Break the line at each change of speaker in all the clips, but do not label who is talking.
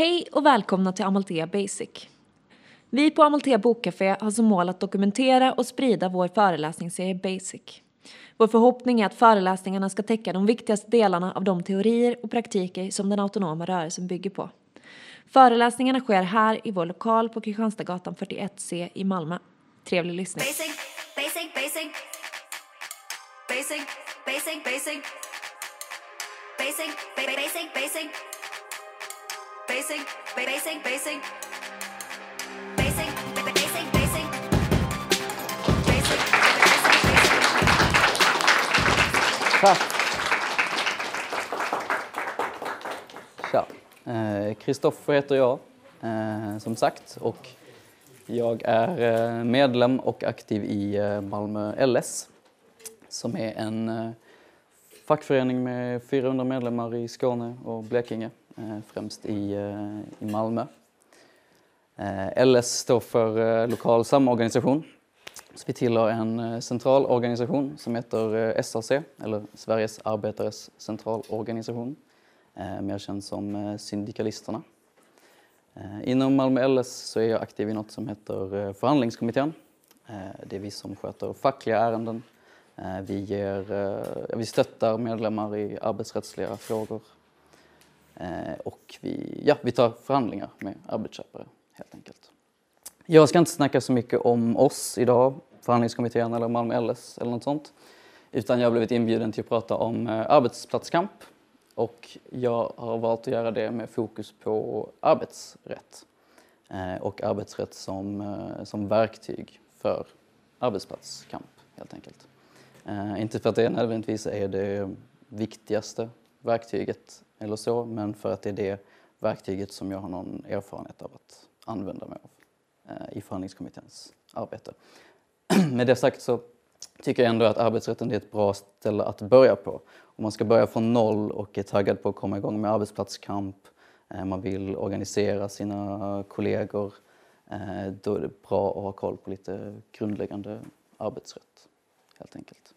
Hej och välkomna till Amalthea Basic. Vi på Amalthea Bokcafé har som mål att dokumentera och sprida vår föreläsningsserie Basic. Vår förhoppning är att föreläsningarna ska täcka de viktigaste delarna av de teorier och praktiker som den autonoma rörelsen bygger på. Föreläsningarna sker här i vår lokal på Kristianstadsgatan 41C i Malmö. Trevlig lyssning.
Basic, basic, basic. Basic, basic, basic. Basic, basic, basic. Basic, basic, basic.
Tack! Tja! Eh, Kristoffer heter jag, eh, som sagt. Och jag är eh, medlem och aktiv i Malmö LS som är en fackförening med 400 medlemmar i Skåne och Blekinge, Eh, främst i, eh, i Malmö. Eh, LS står för lokal samorganisation. Så vi tillhör en central centralorganisation som heter SAC, eller Sveriges arbetares centralorganisation, mer känd som Syndikalisterna. Inom Malmö LS så är jag aktiv i något som heter förhandlingskommittén. Det är vi som sköter fackliga ärenden. Vi, ger, vi stöttar medlemmar i arbetsrättsliga frågor. Eh, Och vi, ja, vi tar förhandlingar med arbetsköpare helt enkelt. Jag ska inte snacka så mycket om oss idag, förhandlingskommittén eller Malmö LS eller något sånt. Utan jag har blivit inbjuden till att prata om eh, arbetsplatskamp. Och jag har valt att göra det med fokus på arbetsrätt. Eh, och arbetsrätt som, eh, som verktyg för arbetsplatskamp helt enkelt. Eh, inte för att det nödvändigtvis är det viktigaste verktyget eller så, men för att det är det verktyget som jag har någon erfarenhet av att använda mig av eh, i förhandlingskommitténs arbete. Med det sagt så tycker jag ändå att arbetsrätten är ett bra ställe att börja på. Om man ska börja från noll och är taggad på att komma igång med arbetsplatskamp, eh, man vill organisera sina kollegor, eh, då är det bra att ha koll på lite grundläggande arbetsrätt, helt enkelt.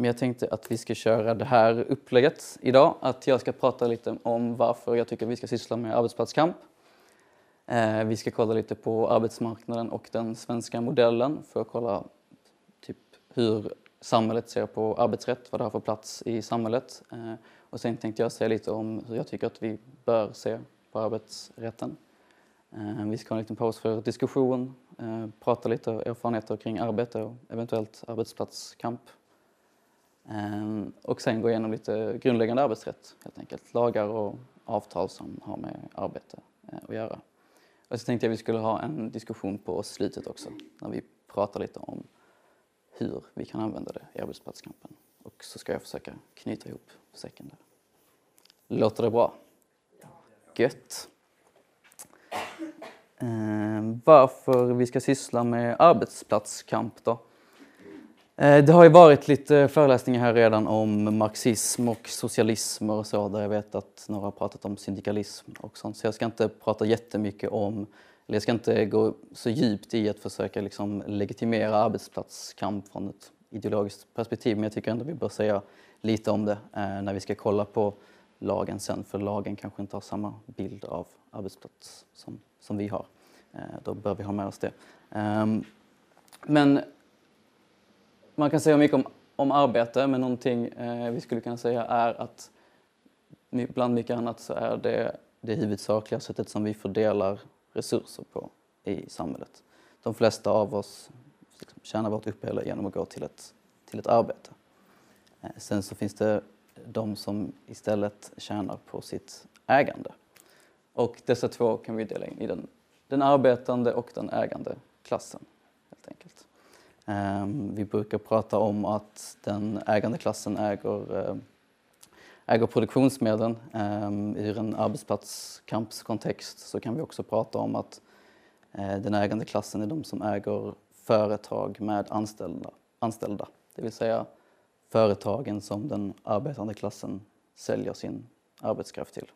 Men jag tänkte att vi ska köra det här upplägget idag, att jag ska prata lite om varför jag tycker vi ska syssla med arbetsplatskamp. Eh, Vi ska kolla lite på arbetsmarknaden och den svenska modellen för att kolla typ hur samhället ser på arbetsrätt, vad det har för plats i samhället. Eh, Och sen tänkte jag säga lite om hur jag tycker att vi bör se på arbetsrätten. Eh, Vi ska ha en liten paus för diskussion, eh, prata lite erfarenheter kring arbete och eventuellt arbetsplatskamp. Ehm, och sen gå igenom lite grundläggande arbetsrätt helt enkelt. Lagar och avtal som har med arbete eh, att göra. Och så tänkte jag vi skulle ha en diskussion på slutet också när vi pratar lite om hur vi kan använda det i arbetsplatskampen. Och så ska jag försöka knyta ihop säcken där. Låter det bra? Gött. Ehm, varför vi ska syssla med arbetsplatskamp då? Eh, det har ju varit lite föreläsningar här redan om marxism och socialism och så där jag vet att några har pratat om syndikalism och sånt. Så jag ska inte prata jättemycket om, eller jag ska inte gå så djupt i att försöka liksom legitimera arbetsplatskamp från ett ideologiskt perspektiv. Men jag tycker ändå vi bör säga lite om det eh, när vi ska kolla på lagen sen. För lagen kanske inte har samma bild av arbetsplats som, som vi har. Eh, då bör vi ha med oss det. Ehm, men man kan säga mycket om, om arbete, men någonting eh, vi skulle kunna säga är att bland mycket annat så är det det huvudsakliga sättet som vi fördelar resurser på i samhället. De flesta av oss liksom, tjänar vårt uppehälle genom att gå till ett, till ett arbete. Eh, sen så finns det de som istället tjänar på sitt ägande. Och dessa två kan vi dela in i den, den arbetande och den ägande klassen, helt enkelt. Ehm, vi brukar prata om att den ägande klassen äger, eh, äger produktionsmedlen. Ehm, I Ur en arbetsplatskampskontext så kan vi också prata om att eh, den ägande klassen är de som äger företag med anställda. anställda. Det vill säga företagen som den arbetande klassen säljer sin arbetskraft till.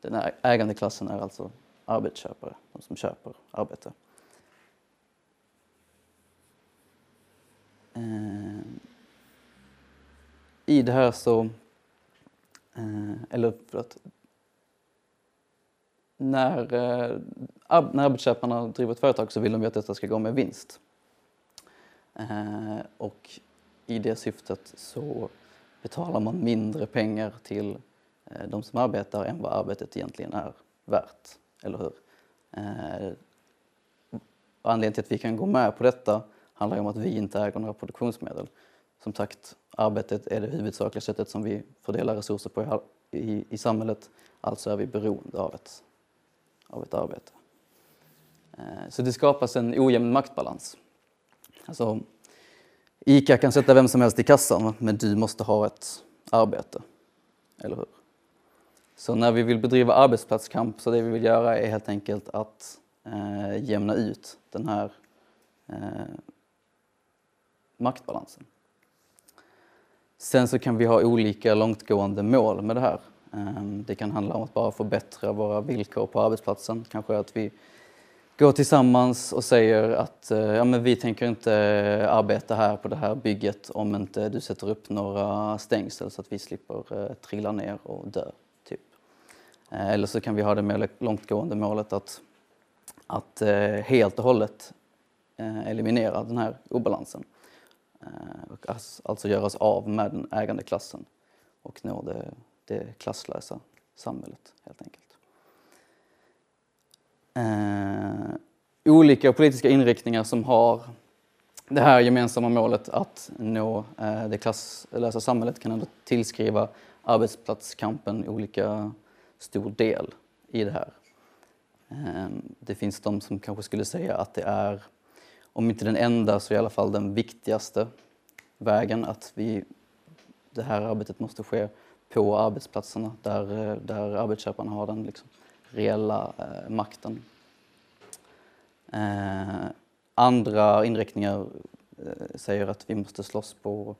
Den ägande klassen är alltså arbetsköpare, de som köper arbete. Eh, I det här så, eh, eller förlåt, när, eh, ar- när arbetsköparna driver ett företag så vill de ju att detta ska gå med vinst. Eh, och i det syftet så betalar man mindre pengar till eh, de som arbetar än vad arbetet egentligen är värt, eller hur? Eh, anledningen till att vi kan gå med på detta handlar ju om att vi inte äger några produktionsmedel. Som sagt, arbetet är det huvudsakliga sättet som vi fördelar resurser på i, i, i samhället. Alltså är vi beroende av ett, av ett arbete. Eh, så det skapas en ojämn maktbalans. Alltså, ICA kan sätta vem som helst i kassan, men du måste ha ett arbete. Eller hur? Så när vi vill bedriva arbetsplatskamp så det vi vill göra är helt enkelt att eh, jämna ut den här eh, maktbalansen. Sen så kan vi ha olika långtgående mål med det här. Ehm, det kan handla om att bara förbättra våra villkor på arbetsplatsen. Kanske att vi går tillsammans och säger att eh, ja, men vi tänker inte eh, arbeta här på det här bygget om inte du sätter upp några stängsel så att vi slipper eh, trilla ner och dö. Typ. Eller så kan vi ha det mer långtgående målet att, att helt och hållet eliminera den här obalansen. Eh, och alltså göra oss av med den ägande klassen och nå det, det klasslösa samhället helt enkelt. Eh, olika politiska inriktningar som har det här gemensamma målet att nå eh, det klasslösa samhället kan ändå tillskriva arbetsplatskampen olika stor del i det här. Eh, det finns de som kanske skulle säga att det är, om inte den enda så i alla fall den viktigaste vägen att vi, det här arbetet måste ske på arbetsplatserna där, där arbetsköparna har den liksom reella eh, makten. Eh, andra inriktningar eh, säger att vi måste slåss på,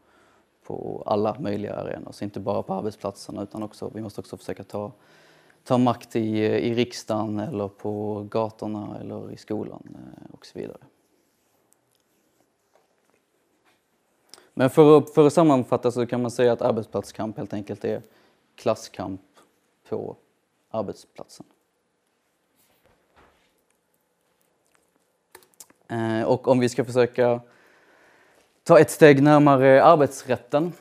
på alla möjliga arenor, så inte bara på arbetsplatserna utan också, vi måste också försöka ta, ta makt i, i riksdagen eller på gatorna eller i skolan eh, och så vidare. Men för att, för att sammanfatta så kan man säga att arbetsplatskamp helt enkelt är klasskamp på arbetsplatsen. Eh, och om vi ska försöka ta ett steg närmare arbetsrätten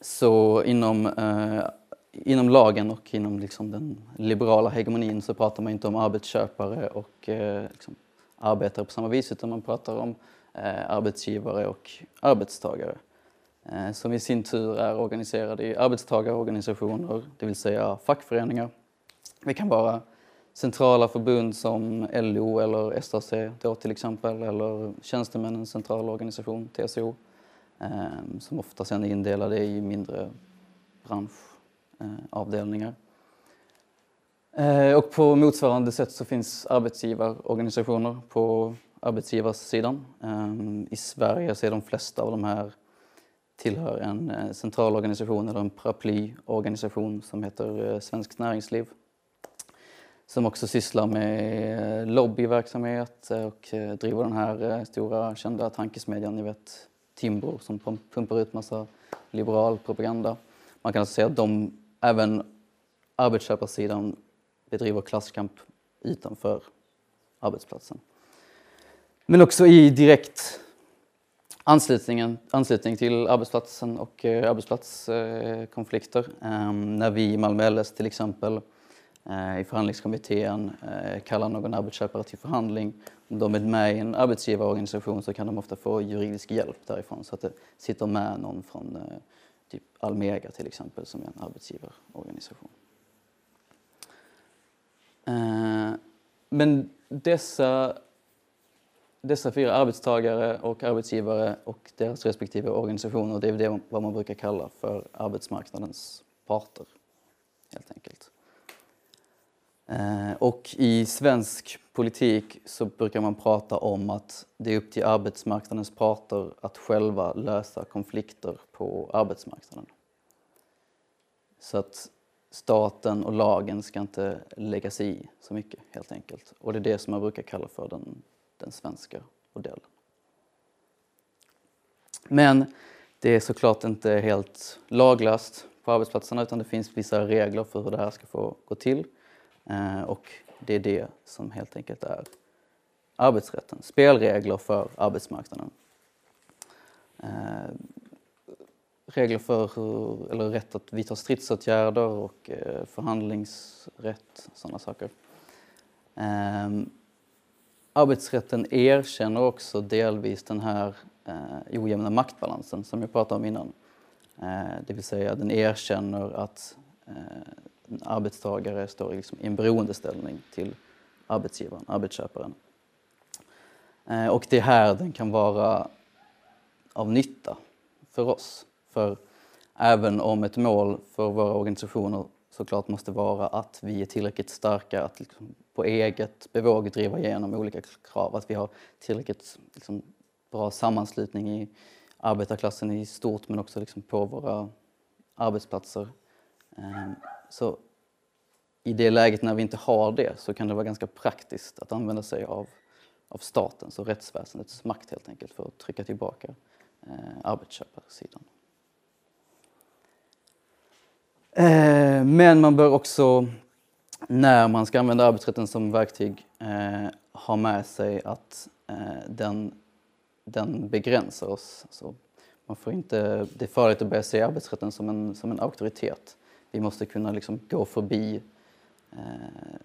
så inom, eh, inom lagen och inom liksom den liberala hegemonin så pratar man inte om arbetsköpare och eh, liksom arbetare på samma vis utan man pratar om eh, Eh, arbetsgivare och arbetstagare eh, som i sin tur är organiserade i arbetstagarorganisationer, det vill säga fackföreningar. Det kan vara centrala förbund som LO eller SAC då till exempel, eller Tjänstemännens centralorganisation, TCO, eh, som ofta sen är indelade i mindre branschavdelningar. Och på motsvarande sätt så finns arbetsgivarorganisationer på arbetsgivarsidan. Ehm, I Sverige så är de flesta av de här tillhör en eh, centralorganisation eller en paraplyorganisation som heter eh, Svenskt Näringsliv som också sysslar med eh, lobbyverksamhet och driver den här stora kända tankesmedjan, ni vet Timbro som pumpar ut massa liberal propaganda. Man kan alltså säga att de, även arbetsköparsidan bedriver klasskamp utanför arbetsplatsen. Men också i direkt anslutningen, anslutning till arbetsplatsen och eh, arbetsplatskonflikter. Eh, när vi i Malmö LS till exempel eh, i förhandlingskommittén eh, kallar någon arbetsköpare till förhandling. Om de är med i en arbetsgivarorganisation så kan de ofta få juridisk hjälp därifrån så att det sitter med någon från eh, typ Almega till exempel som är en arbetsgivarorganisation. Eh, men dessa, dessa fyra arbetstagare och arbetsgivare och deras respektive organisationer, det är det vad man brukar kalla för arbetsmarknadens parter, helt enkelt. Eh, och i svensk politik så brukar man prata om att det är upp till arbetsmarknadens parter att själva lösa konflikter på arbetsmarknaden. Så att staten och lagen ska inte lägga sig i så mycket helt enkelt. Och det är det som man brukar kalla för den, den svenska modellen. Men det är såklart inte helt laglöst på arbetsplatserna utan det finns vissa regler för hur det här ska få gå till. Eh, och det är det som helt enkelt är arbetsrätten, spelregler för arbetsmarknaden. Eh, regler för hur, eller rätt att vidta stridsåtgärder och eh, förhandlingsrätt, sådana saker. Ehm, Arbetsrätten erkänner också delvis den här eh, ojämna maktbalansen som jag pratade om innan. Eh, det vill säga den erkänner att eh, en arbetstagare står liksom i en beroendeställning till arbetsgivaren, arbetsköparen. Eh, och det är här den kan vara av nytta för oss. För även om ett mål för våra organisationer såklart måste vara att vi är tillräckligt starka att liksom på eget bevåg driva igenom olika krav, att vi har tillräckligt liksom bra sammanslutning i arbetarklassen i stort men också liksom på våra arbetsplatser. Ehm, så i det läget när vi inte har det så kan det vara ganska praktiskt att använda sig av, av statens och rättsväsendets makt helt enkelt för att trycka tillbaka eh, arbetsköparsidan. Eh, men man bör också, när man ska använda arbetsrätten som verktyg, eh, ha med sig att eh, den, den begränsar oss. Alltså, man får inte, det är farligt att börja se arbetsrätten som en, som en auktoritet. Vi måste kunna liksom gå förbi, eh,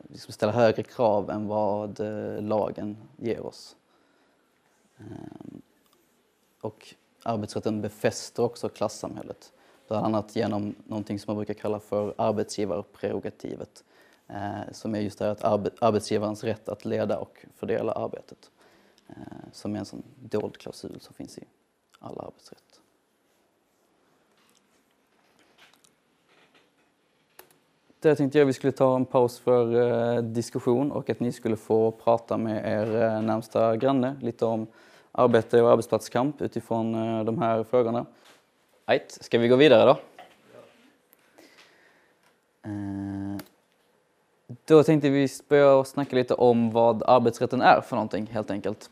liksom ställa högre krav än vad eh, lagen ger oss. Eh, och arbetsrätten befäster också klassamhället. Bland annat genom någonting som man brukar kalla för arbetsgivarprerogativet. Eh, som är just det att arbe arbetsgivarens rätt att leda och fördela arbetet. Eh, som är en sån dold klausul som finns i all arbetsrätt. Där tänkte jag vi skulle ta en paus för eh, diskussion och att ni skulle få prata med er eh, närmsta granne lite om arbete och arbetsplatskamp utifrån eh, de här frågorna. Right. Ska vi gå vidare då? Eh, då tänkte vi börja snacka lite om vad arbetsrätten är för någonting helt enkelt.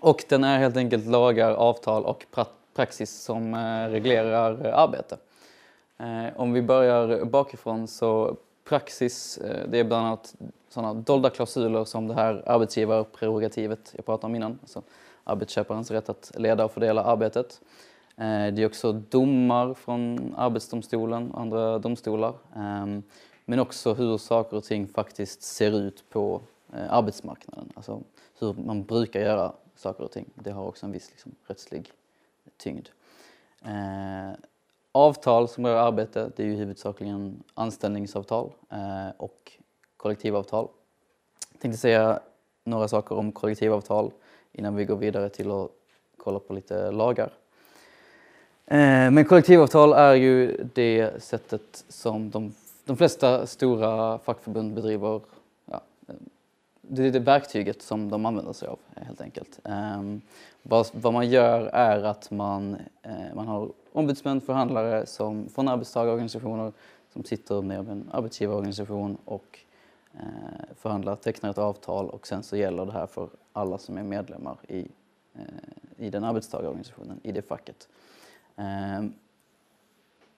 Och den är helt enkelt lagar, avtal och pra praxis som eh, reglerar arbete. Eh, om vi börjar bakifrån så praxis, det är bland annat sådana dolda klausuler som det här arbetsgivarprerogativet jag pratade om innan. Alltså arbetsköparens rätt att leda och fördela arbetet. Eh, det är också domar från Arbetsdomstolen och andra domstolar. Ehm, men också hur saker och ting faktiskt ser ut på eh, arbetsmarknaden. Alltså hur man brukar göra saker och ting. Det har också en viss liksom, rättslig tyngd. Eh, avtal som rör arbete, det är ju huvudsakligen anställningsavtal eh, och kollektivavtal. Jag tänkte säga några saker om kollektivavtal innan vi går vidare till att kolla på lite lagar. Eh, men kollektivavtal är ju det sättet som de, de flesta stora fackförbund bedriver, ja, det är det verktyget som de använder sig av helt enkelt. Ehm, vad, vad man gör är att man, eh, man har ombudsmän, förhandlare som, från arbetstagarorganisationer som sitter ner med en arbetsgivarorganisation och eh, förhandlar, tecknar ett avtal och sen så gäller det här för alla som är medlemmar i, eh, i den arbetstagarorganisationen, i det facket. Eh,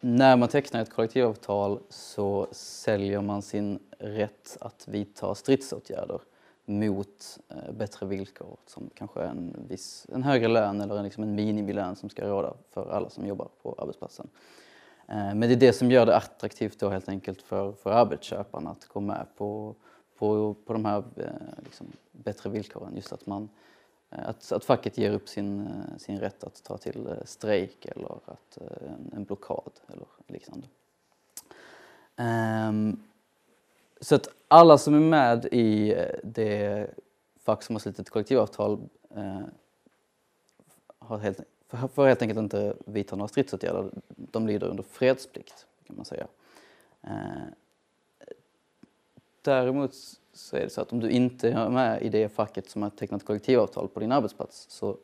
när man tecknar ett kollektivavtal så säljer man sin rätt att vidta stridsåtgärder mot eh, bättre villkor som kanske en, viss, en högre lön eller en, liksom en minimilön som ska råda för alla som jobbar på arbetsplatsen. Eh, men det är det som gör det attraktivt då helt enkelt för, för arbetsköparna att gå med på, på, på de här eh, liksom, bättre villkoren. Just att man Eh, att, att facket ger upp sin, eh, sin rätt att ta till eh, strejk eller att, en, en blockad eller liknande. Um, så att alla som är med i det fack som har slutit kollektivavtal uh, har helt, får helt enkelt inte vidta några stridsåtgärder. De lyder under fredsplikt kan man säga. Uh, däremot så är det så att om du inte är med i det facket som har tecknat kollektivavtal på din arbetsplats så,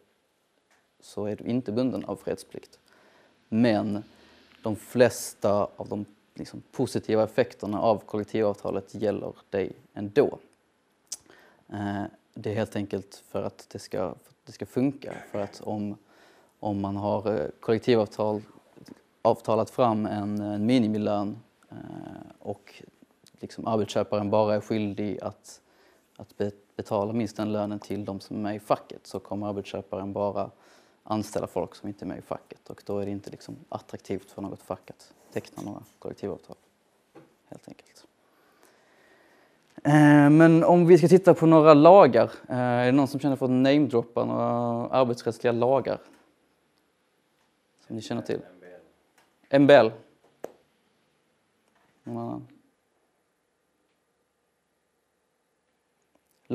så är du inte bunden av fredsplikt. Men de flesta av de liksom, positiva effekterna av kollektivavtalet gäller dig ändå. Eh, det är helt enkelt för att det ska, för att det ska funka. För att om, om man har eh, kollektivavtal avtalat fram en, en minimilön eh, och liksom arbetsköparen bara är skyldig att, att be, betala minst den lönen till de som är med i facket så kommer arbetsköparen bara anställa folk som inte är med i facket och då är det inte liksom attraktivt för något fack att teckna några kollektivavtal. Helt enkelt. Eh, Men om vi ska titta på några lagar, eh, är det någon som känner för att namedroppa några arbetsrättsliga lagar? Som ni känner till? MBL. Någon annan?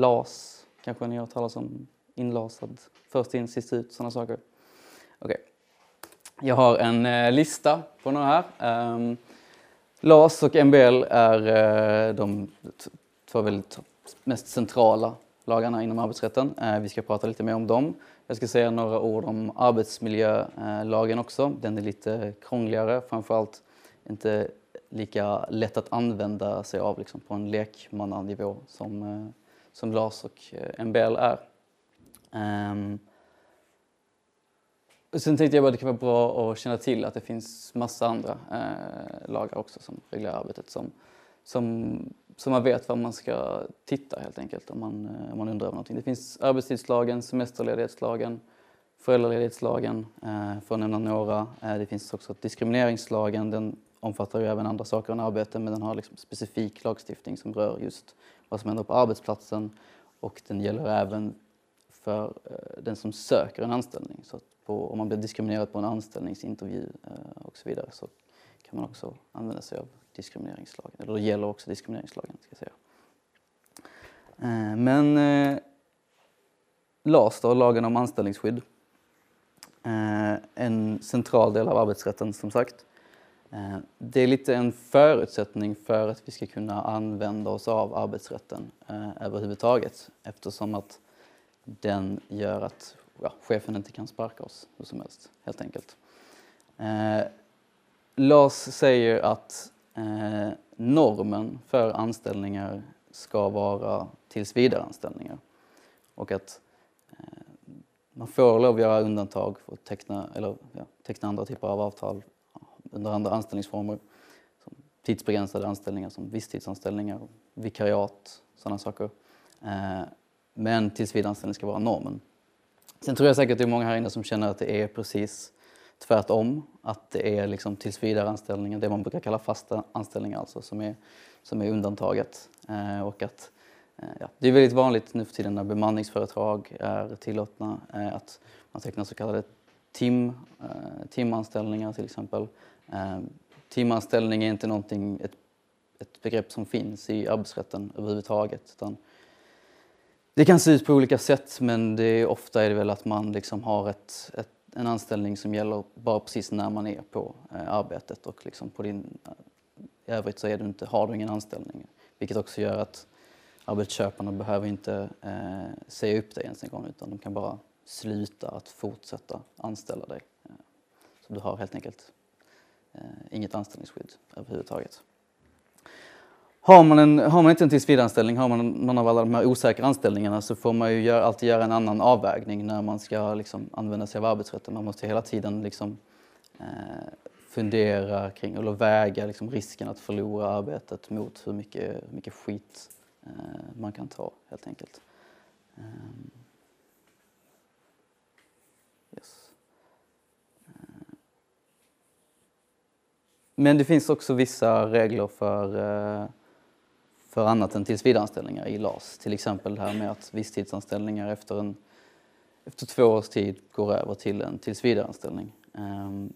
LAS, kanske ni har hört talas om? Inlasad, först in, sist ut, sådana saker. Okej. Jag har en eh, lista på några här. Um, LAS och MBL är eh, de två väldigt mest centrala lagarna inom arbetsrätten. Eh, vi ska prata lite mer om dem. Jag ska säga några ord om arbetsmiljölagen också. Den är lite krångligare, framförallt inte lika lätt att använda sig av liksom, på en lekmannanivå som, eh, som LAS och eh, MBL är. Um, och sen tänkte jag att det kan vara bra att känna till att det finns massa andra eh, lagar också som reglerar arbetet som, som, som man vet vad man ska titta helt enkelt om man, eh, om man undrar över någonting. Det finns arbetstidslagen, semesterledighetslagen, föräldraledighetslagen eh, för att nämna några. Eh, det finns också diskrimineringslagen, den omfattar ju även andra saker än arbete men den har liksom specifik lagstiftning som rör just vad som händer på arbetsplatsen och den gäller även för eh, den som söker en anställning. Så att på, om man blir diskriminerad på en anställningsintervju eh, och så vidare så kan man också använda sig av diskrimineringslagen. Eller det gäller också diskrimineringslagen ska jag säga. Eh, men eh, LAS då, lagen om anställningsskydd. En central del av arbetsrätten som sagt. Eh, det är lite en förutsättning för att vi ska kunna använda oss av arbetsrätten eh, överhuvudtaget eftersom att den gör att ja, chefen inte kan sparka oss hur som helst, helt enkelt. Eh, Lars säger att eh, normen för anställningar ska vara tillsvidareanställningar och att eh, man får lov att göra undantag för att teckna, eller, ja, teckna andra typer av avtal under andra anställningsformer. Som tidsbegränsade anställningar som visstidsanställningar, vikariat, sådana saker. Eh, men tillsvidareanställning ska vara normen. Sen tror jag säkert att det är många här inne som känner att det är precis tvärtom. Att det är liksom tillsvidareanställningar, det man brukar kalla fasta anställningar alltså, som är, som är undantaget. Eh, och att, eh, ja, det är väldigt vanligt nu för tiden när bemanningsföretag är tillåtna att man tecknar så kallade tim, timanställningar till exempel. Eh, timanställning är inte någonting, ett, ett begrepp som finns i arbetsrätten överhuvudtaget. Utan det kan se ut på olika sätt men det är, ofta är det väl att man liksom har ett, ett, en anställning som gäller bara precis när man är på eh, arbetet och liksom på din, eh, i övrigt så är du inte, har du ingen anställning. Vilket också gör att arbetsköparna behöver inte eh, säga upp dig ens en gång utan de kan bara sluta att fortsätta anställa dig. Eh, så du har helt enkelt Eh, inget anställningsskydd överhuvudtaget. Har man, en, har man inte en tillsvidareanställning, har man någon av alla de här osäkra anställningarna så får man ju gör, alltid göra en annan avvägning när man ska liksom, använda sig av arbetsrätten. Man måste hela tiden liksom, eh, fundera kring, eller väga liksom, risken att förlora arbetet mot hur mycket, hur mycket skit eh, man kan ta helt enkelt. Eh. Men det finns också vissa regler för, eh, för annat än tillsvidareanställningar i LAS. Till exempel det här med att visstidsanställningar efter, en, efter två års tid går över till en tillsvidareanställning. Ehm,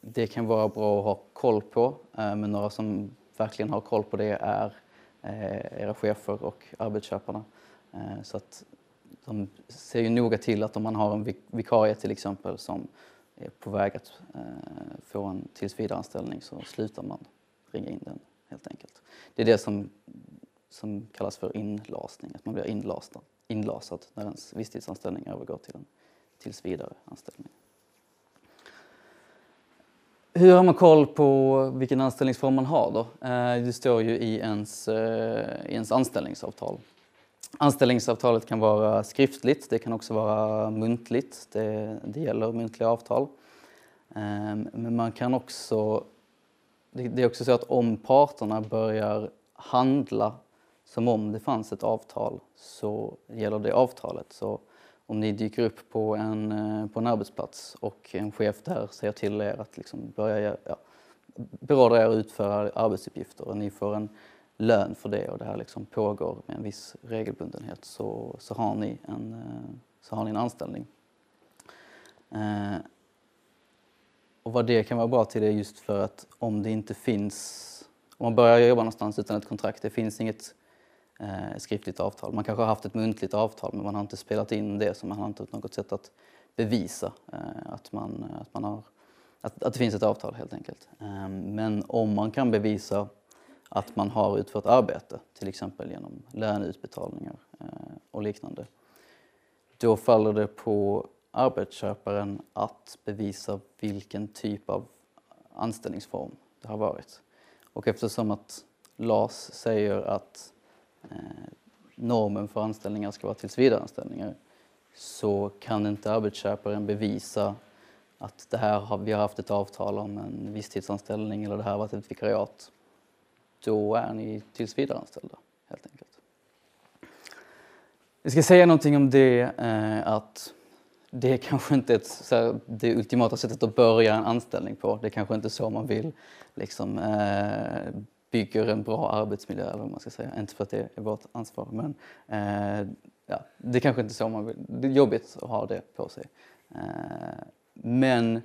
det kan vara bra att ha koll på, eh, men några som verkligen har koll på det är eh, era chefer och arbetsköparna. Så att de ser ju noga till att om man har en vikarie till exempel som är på väg att eh, få en tillsvidareanställning så slutar man ringa in den helt enkelt. Det är det som, som kallas för inlasning, att man blir inlasad, inlasad när ens visstidsanställning övergår till en tillsvidareanställning. Hur har man koll på vilken anställningsform man har då? Eh, Det står ju i ens, eh, i ens anställningsavtal. Anställningsavtalet kan vara skriftligt, det kan också vara muntligt. Det, det gäller muntliga avtal. Ehm, men man kan också... Det är också så att om parterna börjar handla som om det fanns ett avtal så gäller det avtalet. Så om ni dyker upp på en, eh, på en arbetsplats och en chef där säger till er att liksom börja ja, beordra er att utföra arbetsuppgifter och ni får en lön för det och det här liksom pågår med en viss regelbundenhet så, så, har, ni en, eh, så har ni en anställning. Eh, och vad det kan vara bra till är just för att om det inte finns, om man börjar jobba någonstans utan ett kontrakt, det finns inget eh, skriftligt avtal. Man kanske har haft ett muntligt avtal men man har inte spelat in det så man har inte något sätt att bevisa eh, att, man, att, man har, att, att det finns ett avtal helt enkelt. Eh, men om man kan bevisa att man har utfört arbete, till exempel genom löneutbetalningar eh, och liknande, då faller det på arbetsköparen att bevisa vilken typ av anställningsform det har varit. Och eftersom att LAS säger att eh, normen för anställningar ska vara tillsvidareanställningar så kan inte arbetsköparen bevisa att det här har, vi har haft ett avtal om en visstidsanställning eller det här har varit ett vikariat. Då är ni tillsvidareanställda helt enkelt. Jag ska säga någonting om det eh, att det är kanske inte ett, här, det ultimata sättet att börja en anställning på. Det är kanske inte så man vill liksom, eh, bygger en bra arbetsmiljö eller vad man ska säga. Inte för att det är vårt ansvar men eh, ja, det är kanske inte så man vill. Det är jobbigt att ha det på sig. Eh, men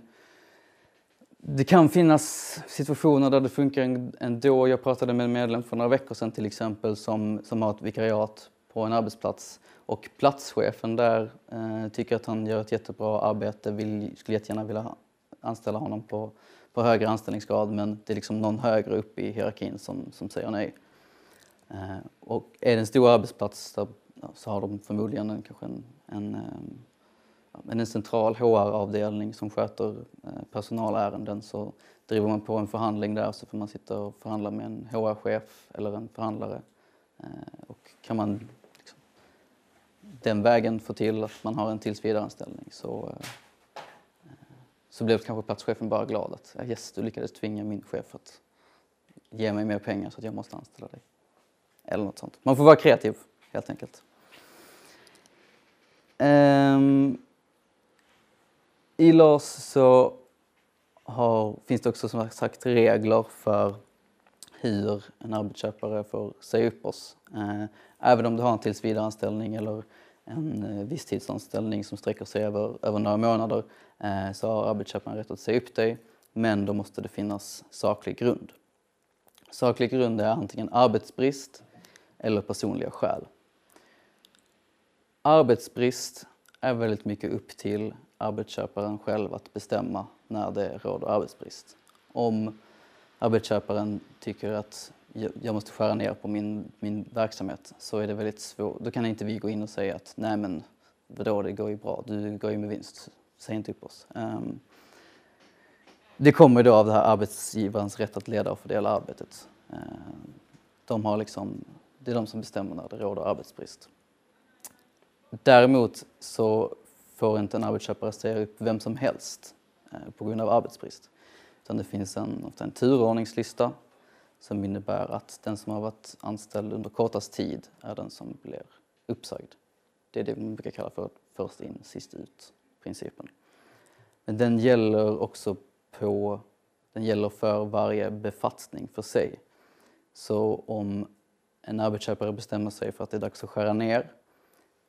det kan finnas situationer där det funkar ändå. Jag pratade med en medlem för några veckor sedan till exempel som, som har ett vikariat på en arbetsplats och platschefen där eh, tycker att han gör ett jättebra arbete, vill, skulle jättegärna vilja anställa honom på, på högre anställningsgrad men det är liksom någon högre upp i hierarkin som, som säger nej. Eh, och är det en stor arbetsplats där, så har de förmodligen en, kanske en, en, ehm, men en central HR-avdelning som sköter eh, personalärenden så driver man på en förhandling där så får man sitta och förhandla med en HR-chef eller en förhandlare. Eh, och kan man liksom den vägen få till att man har en tillsvidareanställning så, eh, så blev kanske platschefen bara glad att yes, du lyckades tvinga min chef att ge mig mer pengar så att jag måste anställa dig. Eller något sånt. Man får vara kreativ helt enkelt. Um, i LAS så har, finns det också som sagt regler för hur en arbetsköpare får säga upp oss. Eh, även om du har en tillsvidareanställning eller en eh, visstidsanställning som sträcker sig över, över några månader eh, så har arbetsköparen rätt att säga upp dig men då måste det finnas saklig grund. Saklig grund är antingen arbetsbrist eller personliga skäl. Arbetsbrist är väldigt mycket upp till arbetsköparen själv att bestämma när det råder arbetsbrist. Om arbetsköparen tycker att jag måste skära ner på min, min verksamhet så är det väldigt svårt. Då kan inte vi gå in och säga att nej men vadå, det går ju bra, du går ju med vinst, säg inte upp oss. Um, det kommer då av det här arbetsgivarens rätt att leda och fördela arbetet. Uh, de har liksom, det är de som bestämmer när det råder arbetsbrist. Däremot så får inte en arbetsköpare säga upp vem som helst eh, på grund av arbetsbrist. Utan det finns en, ofta en turordningslista som innebär att den som har varit anställd under kortast tid är den som blir uppsagd. Det är det man brukar kalla för först in, sist ut-principen. Men den gäller också på, den gäller för varje befattning för sig. Så om en arbetsköpare bestämmer sig för att det är dags att skära ner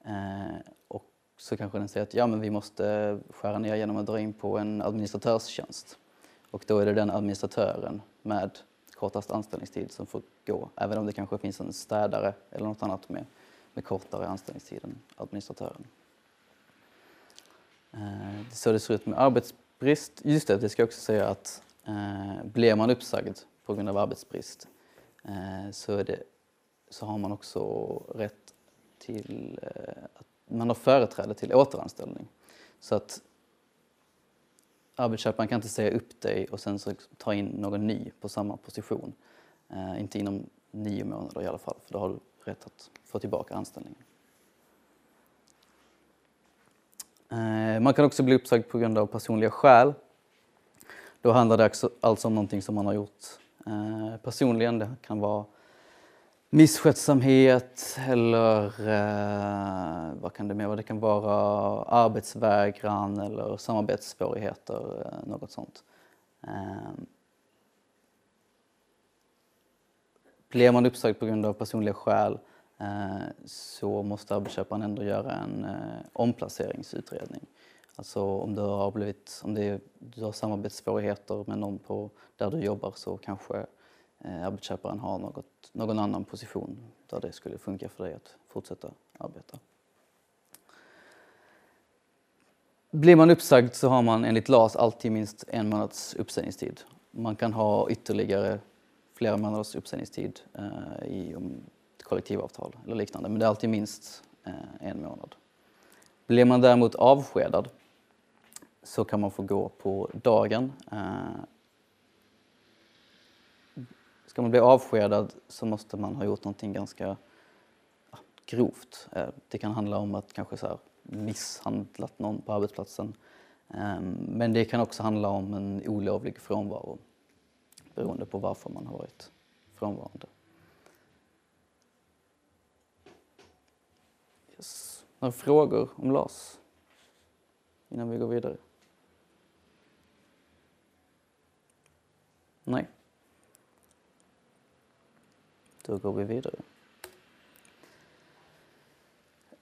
eh, och så kanske den säger att ja, men vi måste skära ner genom att dra in på en administratörstjänst. Och då är det den administratören med kortast anställningstid som får gå, även om det kanske finns en städare eller något annat med, med kortare anställningstid än administratören. Eh, så det ser ut med arbetsbrist. Just det, det ska jag också säga att eh, blir man uppsagd på grund av arbetsbrist eh, så, är det, så har man också rätt till eh, att man har företräde till återanställning. Så att arbetsköparen kan inte säga upp dig och sen så ta in någon ny på samma position. Eh, inte inom nio månader i alla fall, för då har du rätt att få tillbaka anställningen. Eh, man kan också bli uppsagd på grund av personliga skäl. Då handlar det alltså om någonting som man har gjort eh, personligen. Det kan vara misskötsamhet eller eh, vad kan det mer vara? Det kan vara arbetsvägran eller samarbetssvårigheter, eh, något sånt. Eh, blir man uppsagd på grund av personliga skäl eh, så måste arbetsköparen ändå göra en eh, omplaceringsutredning. Alltså om du har, blivit, om det är, du har samarbetssvårigheter med någon på, där du jobbar så kanske eh, Eh, arbetsköparen har något, någon annan position där det skulle funka för dig att fortsätta arbeta. Blir man uppsagd så har man enligt LAS alltid minst en månads uppsägningstid. Man kan ha ytterligare flera månaders uppsägningstid eh, i kollektivavtal eller liknande, men det är alltid minst eh, en månad. Blir man däremot avskedad så kan man få gå på dagen. Eh, ska man bli avskedad så måste man ha gjort någonting ganska grovt. Eh, det kan handla om att kanske så här, misshandlat någon på arbetsplatsen. Ehm, men det kan också handla om en olovlig frånvaro beroende på varför man har varit frånvarande. Yes. Några frågor om LAS innan vi går vidare? Nej. Då går vi vidare.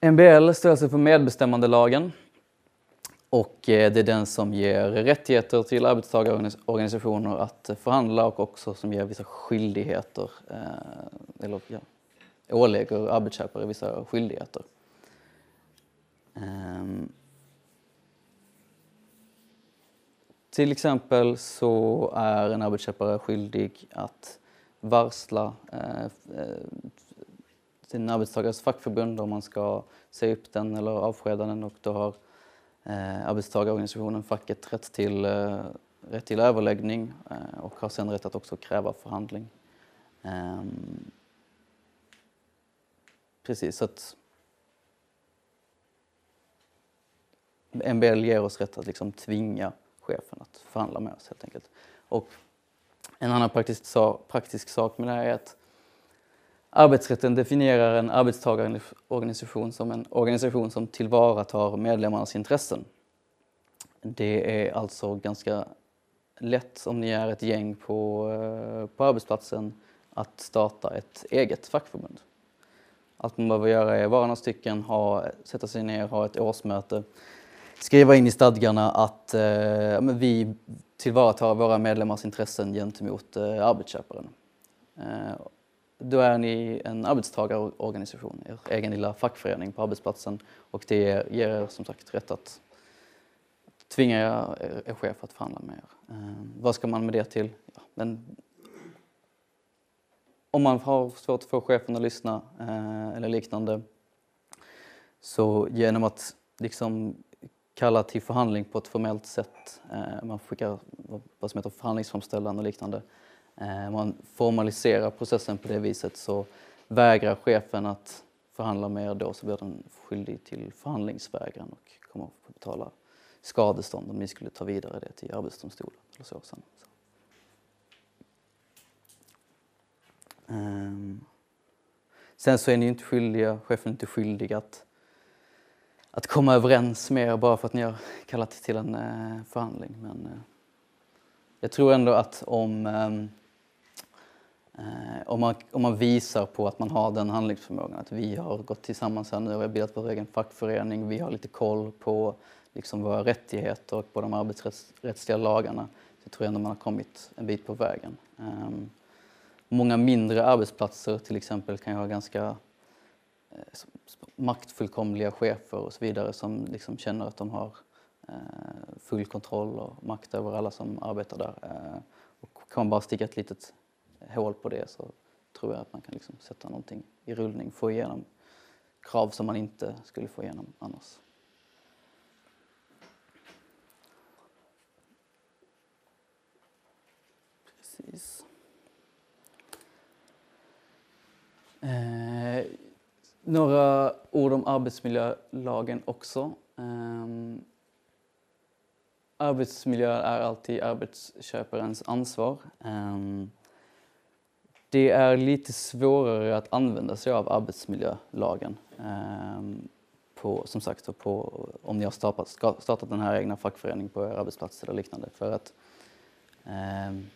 MBL står alltså för medbestämmandelagen och eh, det är den som ger rättigheter till arbetstagarorganisationer att förhandla och också som ger vissa skyldigheter, eh, eller ja, ålägger arbetsköpare vissa skyldigheter. Ehm, till exempel så är en arbetsköpare skyldig att varsla eh, eh, sin arbetstagares fackförbund om man ska säga upp den eller avskeda den och då har eh, arbetstagarorganisationen, facket, rätt till, eh, rätt till överläggning eh, och har sen rätt att också kräva förhandling. Ehm, precis, så att MBL ger oss rätt att liksom tvinga chefen att förhandla med oss helt enkelt. Och en annan praktisk, sak, praktisk sak med det här är att arbetsrätten definierar en arbetstagarorganisation som en organisation som tillvaratar medlemmarnas intressen. Det är alltså ganska lätt om ni är ett gäng på, eh, på arbetsplatsen att starta ett eget fackförbund. Allt man behöver göra är vara några stycken, ha, sätta sig ner, ha ett årsmöte, skriva in i stadgarna att eh, vi tillvarata våra medlemmars intressen gentemot eh, arbetsköparen. Eh, då är ni en arbetstagarorganisation, er egen lilla fackförening på arbetsplatsen och det ger er som sagt rätt att tvinga er, er chef att förhandla med er. Eh, vad ska man med det till? Ja, men om man har svårt att få chefen att lyssna eh, eller liknande så genom att liksom kalla till förhandling på ett formellt sätt. Eh, man skickar vad som heter förhandlingsframställan och liknande. Eh, man formaliserar processen på det viset så vägrar chefen att förhandla med er då så blir den skyldig till förhandlingsvägran och kommer att få betala skadestånd om ni skulle ta vidare det till Arbetsdomstolen eller så sen. Så. Ehm. sen så är ni inte skyldiga, chefen är inte skyldig att att komma överens med er bara för att ni har kallat till en eh, förhandling. Men eh, jag tror ändå att om, ehm, eh, om, man, om man visar på att man har den handlingsförmågan, att vi har gått tillsammans här nu och bildat vår egen fackförening, vi har lite koll på liksom, våra rättigheter och på de arbetsrättsliga lagarna, så tror jag ändå man har kommit en bit på vägen. Ehm, många mindre arbetsplatser till exempel kan ju ha ganska Eh, maktfullkomliga chefer och så vidare som liksom känner att de har eh, full kontroll och makt över alla som arbetar där. Eh, och kan man bara sticka ett litet hål på det så tror jag att man kan liksom sätta någonting i rullning, få igenom krav som man inte skulle få igenom annars. Precis. Eh, några ord om arbetsmiljölagen också. Um, arbetsmiljö är alltid arbetsköparens ansvar. Um, det är lite svårare att använda sig av arbetsmiljölagen. Um, på, som sagt, på, om ni har startat, startat den här egna fackföreningen på er arbetsplats eller liknande. För att um,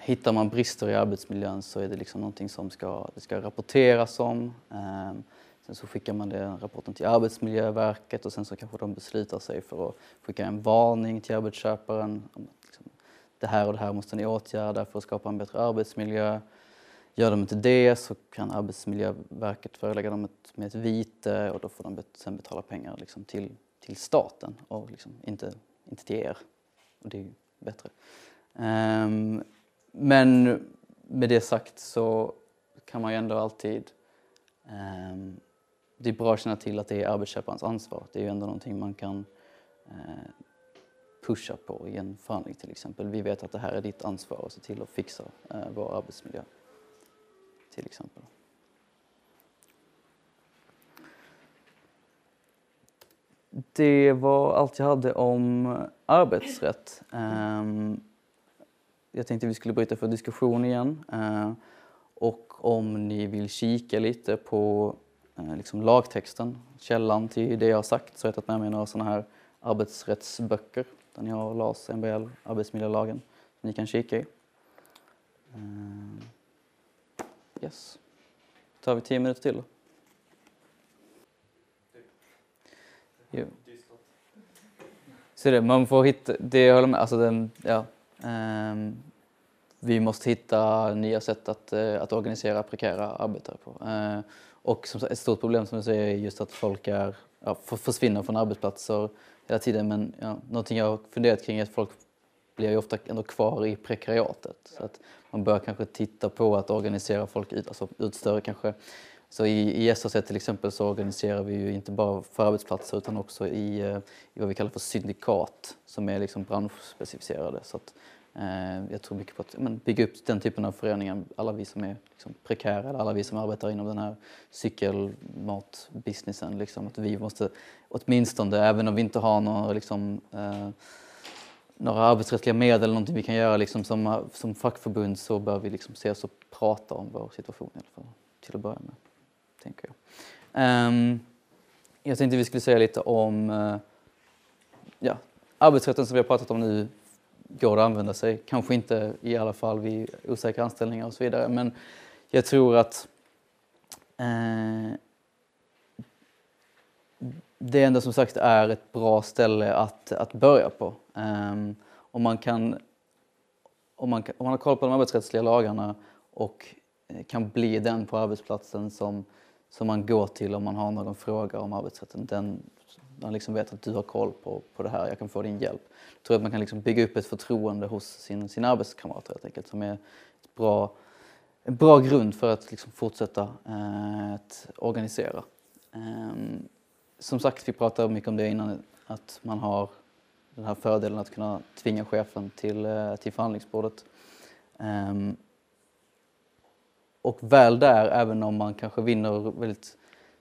Hittar man brister i arbetsmiljön så är det liksom någonting som ska, det ska rapporteras om. Ehm, sen så skickar man den rapporten till Arbetsmiljöverket och sen så kanske de beslutar sig för att skicka en varning till arbetsköparen. Liksom, det här och det här måste ni åtgärda för att skapa en bättre arbetsmiljö. Gör de inte det så kan Arbetsmiljöverket förelägga dem ett, med ett vite och då får de sen betala pengar liksom till, till staten och liksom inte, inte till er. Och det är ju bättre. Um, men med det sagt så kan man ju ändå alltid... Um, det är bra att känna till att det är arbetsköparens ansvar. Det är ju ändå någonting man kan uh, pusha på i en förhandling till exempel. Vi vet att det här är ditt ansvar att se till att fixa uh, vår arbetsmiljö till exempel. Det var allt jag hade om arbetsrätt. Um, jag tänkte vi skulle bryta för diskussion igen. Eh, och om ni vill kika lite på eh, liksom lagtexten, källan till det jag har sagt, så har jag tagit med mig några sådana här arbetsrättsböcker där ni har LAS, MBL, arbetsmiljölagen, som ni kan kika i. Yes. Yes. tar vi tio minuter till. Jo. Så det, man får hitta, det jag håller med, alltså den, ja. Um, vi måste hitta nya sätt att, eh, att organisera prekära arbetare på. Eh, och som, ett stort problem som du säger är just att folk är, ja, försvinner från arbetsplatser hela tiden. Men ja, någonting jag har funderat kring är att folk blir ju ofta ändå kvar i prekariatet. Så att man bör kanske titta på att organisera folk ut, alltså ut större kanske. Så i, i SAC till exempel så organiserar vi ju inte bara för arbetsplatser utan också i, eh, i vad vi kallar för syndikat som är liksom branschspecificerade. Så att, Eh, jag tror mycket på att men, bygga upp den typen av föreningar, alla vi som är liksom, prekära eller alla vi som arbetar inom den här cykelmatbusinessen. Liksom, att vi måste åtminstone, även om vi inte har några liksom, eh, några arbetsrättsliga medel eller någonting vi kan göra liksom som, som fackförbund så bör vi liksom ses och prata om vår situation i alla fall, till att börja med. Tänker jag. Um, jag tänkte vi skulle säga lite om uh, ja, arbetsrätten som vi har pratat om nu går att använda sig. Kanske inte i alla fall vid osäkra anställningar och så vidare men jag tror att eh, det ändå som sagt är ett bra ställe att, att börja på. Um, om, man kan, om, man, om man har koll på de arbetsrättsliga lagarna och eh, kan bli den på arbetsplatsen som, som man går till om man har någon fråga om arbetsrätten. Den, man liksom vet att du har koll på, på det här, jag kan få din hjälp. Jag tror att man kan liksom bygga upp ett förtroende hos sin, sina arbetskamrater helt enkelt som är ett bra, en bra grund för att liksom fortsätta eh, att organisera. Eh, som sagt, vi pratade mycket om det innan, att man har den här fördelen att kunna tvinga chefen till, eh, till förhandlingsbordet. Um, och väl där, även om man kanske vinner väldigt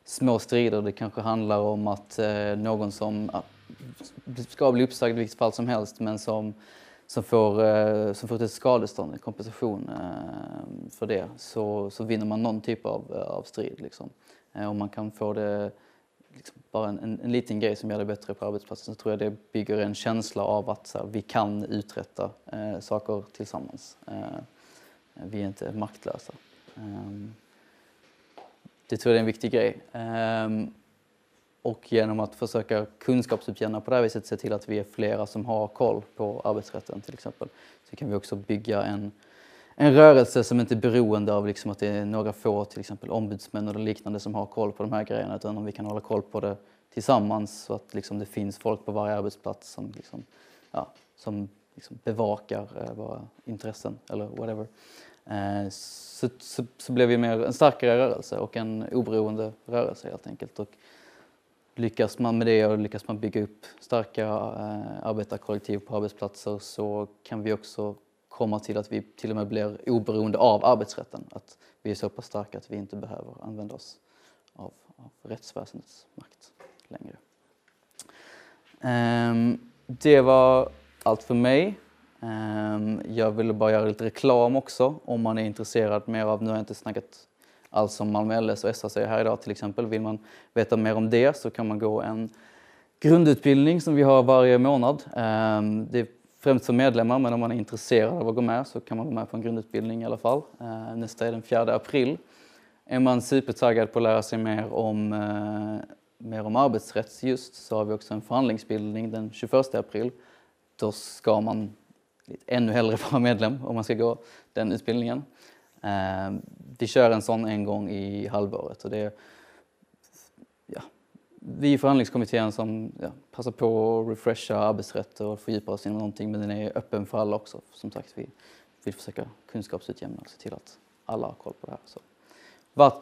små strider, det kanske handlar om att eh, någon som ska bli uppsagd i vilket fall som helst, men som, som, får, eh, som får ett skadestånd, en kompensation eh, för det, så, så vinner man någon typ av, eh, av strid. Liksom. Eh, man kan få det liksom bara en, en, en, liten grej som gör det bättre på arbetsplatsen så tror jag det bygger en känsla av att här, vi kan uträtta eh, saker tillsammans. Eh, vi är inte maktlösa. Eh det tror jag är en viktig grej. Um, och genom att försöka kunskapsutjämna på det här viset, se till att vi är flera som har koll på arbetsrätten till exempel, så kan vi också bygga en, en rörelse som inte är beroende av liksom att det är några få, till exempel ombudsmän eller liknande, som har koll på de här grejerna, utan om vi kan hålla koll på det tillsammans så att liksom det finns folk på varje arbetsplats som, liksom, ja, som liksom bevakar eh, våra intressen eller whatever. Eh, så, så, så blev vi mer en starkare rörelse och en oberoende rörelse helt enkelt. Och lyckas man med det och lyckas man bygga upp starka eh, arbetarkollektiv på arbetsplatser så kan vi också komma till att vi till och med blir oberoende av arbetsrätten. Att vi är så pass starka att vi inte behöver använda oss av, av rättsväsendets makt längre. Ehm, det var allt för mig. Ehm, jag ville bara göra lite reklam också om man är intresserad mer av, nu har jag inte snackat alls om Malmö LS och SAC här idag till exempel. Vill man veta mer om det så kan man gå en grundutbildning som vi har varje månad. Ehm, det är främst för medlemmar men om man är intresserad av att gå med så kan man gå med på en grundutbildning i alla fall. Ehm, nästa är den 4 april. Är man supertaggad på att lära sig mer om, eh, mer om arbetsrätt just så har vi också en förhandlingsbildning den 21 april. Då ska man ännu hellre vara medlem om man ska gå den utbildningen. Ehm, vi kör en sån en gång i halvåret och det är ja, vi i förhandlingskommittén som ja, passar på att refresha arbetsrätt och fördjupa oss inom någonting men den är öppen för alla också. Som sagt, vi vill försöka kunskapsutjämna och se till att alla har koll på det här. Så.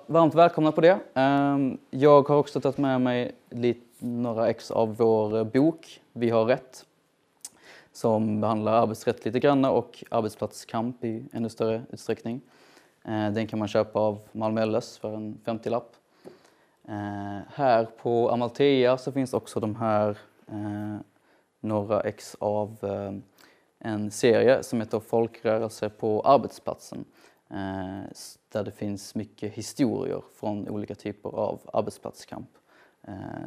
Varmt välkomna på det. Ehm, jag har också tagit med mig lite, några ex av vår bok Vi har rätt som behandlar arbetsrätt lite grann och arbetsplatskamp i ännu större utsträckning. Eh, den kan man köpa av Malmö LS för en 50-lapp. Eh, här på Amalthea så finns också de här eh, några ex av en serie som heter Folkrörelse på arbetsplatsen. Där det finns mycket historier från olika typer av arbetsplatskamp.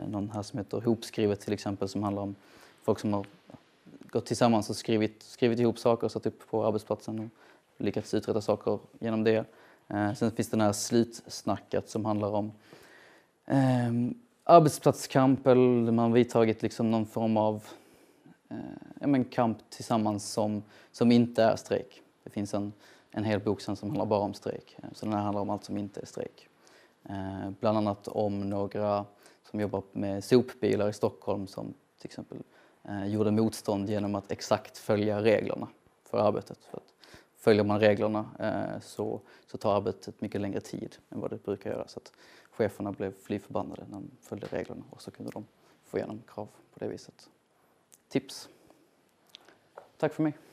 Någon här som heter Hopskrivet till exempel som handlar om folk som har gått tillsammans och skrivit, skrivit ihop saker och satt upp på arbetsplatsen och lyckats uträtta saker genom det. Eh, sen finns den här Slutsnacket som handlar om eh, arbetsplatskamp eller man har vidtagit liksom någon form av eh, men kamp tillsammans som, som inte är strejk. Det finns en, en hel bok sen som handlar bara om strejk. Eh, så den här handlar om allt som inte är strejk. Eh, bland annat om några som jobbar med sopbilar i Stockholm som till exempel eh, Eh, gjorde motstånd genom att exakt följa reglerna för arbetet. För att följer man reglerna eh, så, så tar arbetet mycket längre tid än vad det brukar göra. Så att cheferna blev fly förbannade när de följde reglerna och så kunde de få igenom krav på det viset. Tips. Tack för mig.